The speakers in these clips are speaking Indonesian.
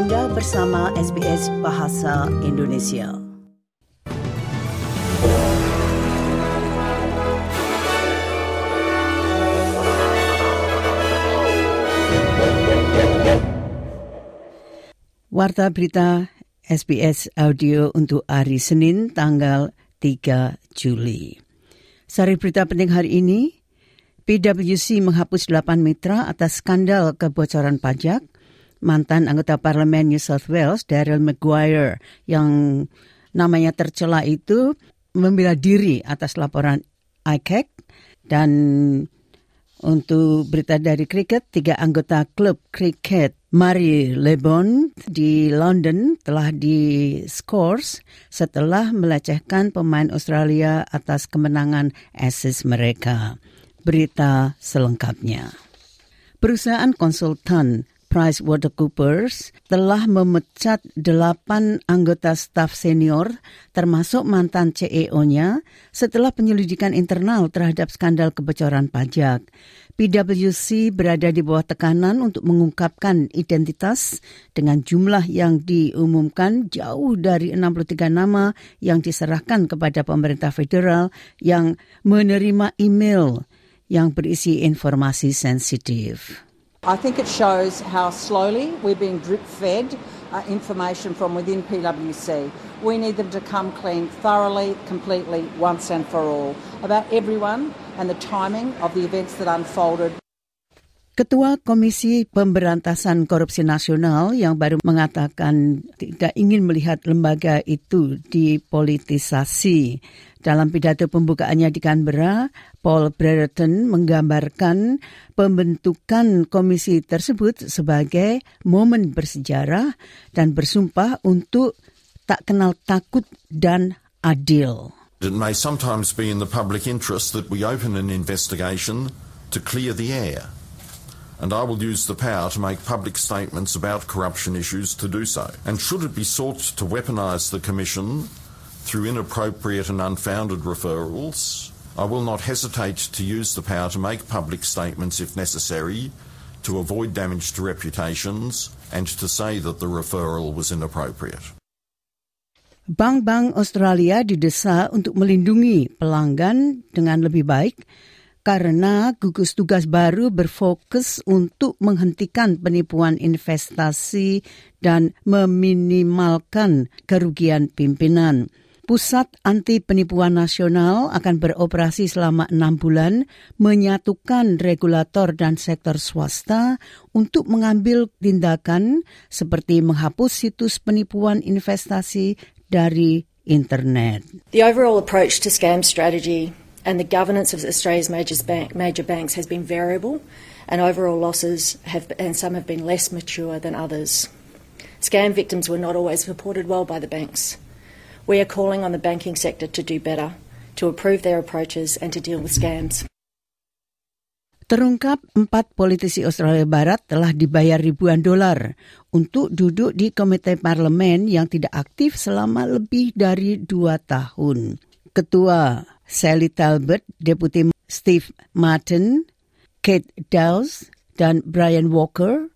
Anda bersama SBS Bahasa Indonesia. Warta berita SBS Audio untuk hari Senin tanggal 3 Juli. Sari berita penting hari ini, PwC menghapus 8 mitra atas skandal kebocoran pajak. Mantan anggota parlemen New South Wales, Daryl Maguire, yang namanya tercela itu membela diri atas laporan ICAC. Dan untuk berita dari kriket, tiga anggota klub kriket Mari Lebon di London telah diskors setelah melecehkan pemain Australia atas kemenangan Ashes mereka berita selengkapnya. Perusahaan konsultan PricewaterhouseCoopers telah memecat delapan anggota staf senior termasuk mantan CEO-nya setelah penyelidikan internal terhadap skandal kebocoran pajak. PwC berada di bawah tekanan untuk mengungkapkan identitas dengan jumlah yang diumumkan jauh dari 63 nama yang diserahkan kepada pemerintah federal yang menerima email yang berisi informasi sensitif. I think it shows how slowly we're being drip fed uh, information from within PwC. We need them to come clean thoroughly, completely, once and for all about everyone and the timing of the events that unfolded Ketua Komisi Pemberantasan Korupsi Nasional yang baru mengatakan tidak ingin melihat lembaga itu dipolitisasi. Dalam pidato pembukaannya di Canberra, Paul Brereton menggambarkan pembentukan komisi tersebut sebagai momen bersejarah dan bersumpah untuk tak kenal takut dan adil. It may sometimes be in the public interest that we open an investigation to clear the air. And I will use the power to make public statements about corruption issues to do so. And should it be sought to weaponise the Commission through inappropriate and unfounded referrals, I will not hesitate to use the power to make public statements if necessary to avoid damage to reputations and to say that the referral was inappropriate. Bank-bank Australia didesa untuk melindungi pelanggan dengan lebih baik karena gugus tugas baru berfokus untuk menghentikan penipuan investasi dan meminimalkan kerugian pimpinan. Pusat Anti Penipuan Nasional akan beroperasi selama enam bulan, menyatukan regulator dan sektor swasta untuk mengambil tindakan seperti menghapus situs penipuan investasi dari internet. The overall approach to scam strategy and the governance of Australia's major, bank, major banks has been variable, and overall losses have, and some have been less mature than others. Scam victims were not always well by the banks. We are calling on the banking sector to do better, to improve their approaches, and to deal with scams. Terungkap empat politisi Australia Barat telah dibayar ribuan dolar untuk duduk di komite parlemen yang tidak aktif selama lebih dari dua tahun. Ketua Sally Talbot, Deputi Steve Martin, Kate Dowes, dan Brian Walker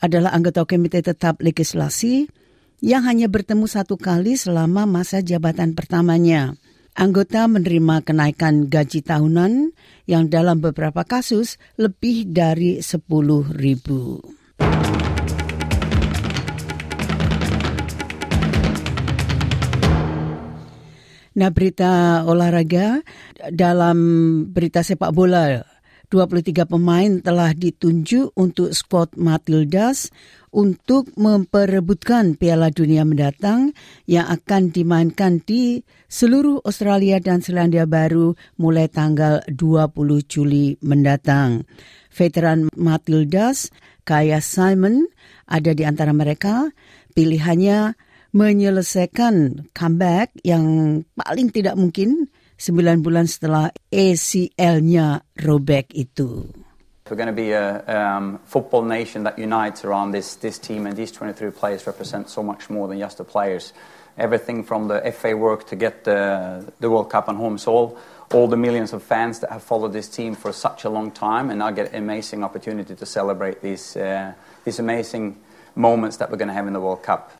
adalah anggota Komite Tetap Legislasi yang hanya bertemu satu kali selama masa jabatan pertamanya. Anggota menerima kenaikan gaji tahunan yang dalam beberapa kasus lebih dari 10 ribu. Nah berita olahraga dalam berita sepak bola 23 pemain telah ditunjuk untuk skuad Matildas untuk memperebutkan Piala Dunia mendatang yang akan dimainkan di seluruh Australia dan Selandia Baru mulai tanggal 20 Juli mendatang. Veteran Matildas, Kaya Simon, ada di antara mereka. Pilihannya menyelesaikan comeback yang paling tidak mungkin sembilan bulan setelah ACL-nya robek itu. We're going to be a um, football nation that unites around this, this team, and these 23 players represent so much more than just the players. Everything from the FA work to get the, the World Cup on home. So all, all the millions of fans that have followed this team for such a long time, and now get an amazing opportunity to celebrate these, uh, these amazing moments that we're going to have in the World Cup.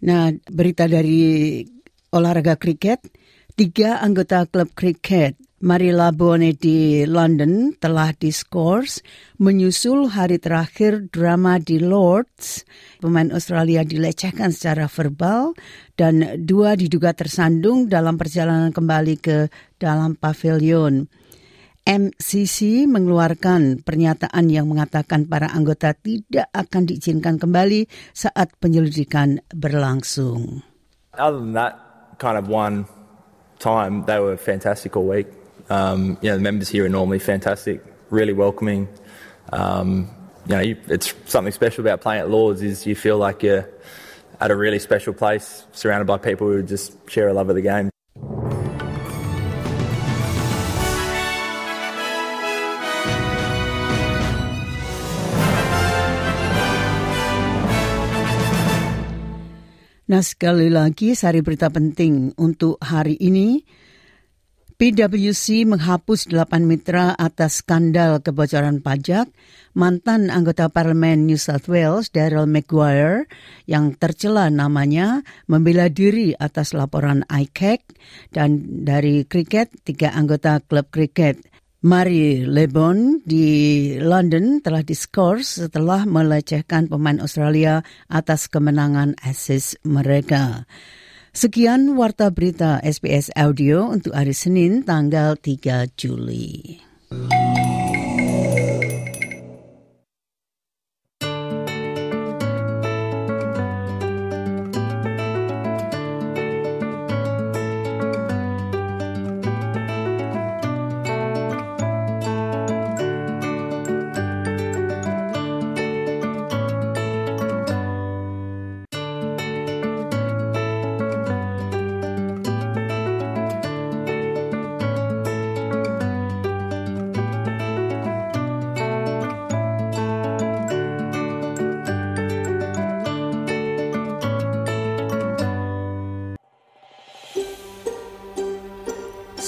Nah, berita dari olahraga kriket, tiga anggota klub kriket Marylebone di London telah diskors menyusul hari terakhir drama di Lords. Pemain Australia dilecehkan secara verbal dan dua diduga tersandung dalam perjalanan kembali ke dalam pavilion. MCC mengeluarkan pernyataan yang mengatakan para anggota tidak akan diizinkan kembali saat penyelidikan berlangsung. Other than that kind of one time, they were fantastic all week. Um, you know, the members here are normally fantastic, really welcoming. Um, you know, you, it's something special about playing at Lords is you feel like you're at a really special place, surrounded by people who just share a love of the game. Nah sekali lagi sari berita penting untuk hari ini. PwC menghapus delapan mitra atas skandal kebocoran pajak mantan anggota parlemen New South Wales Daryl Maguire yang tercela namanya membela diri atas laporan ICAC dan dari kriket tiga anggota klub kriket Mari Lebon di London telah diskors setelah melecehkan pemain Australia atas kemenangan Ashes mereka. Sekian warta berita SBS Audio untuk hari Senin tanggal 3 Juli.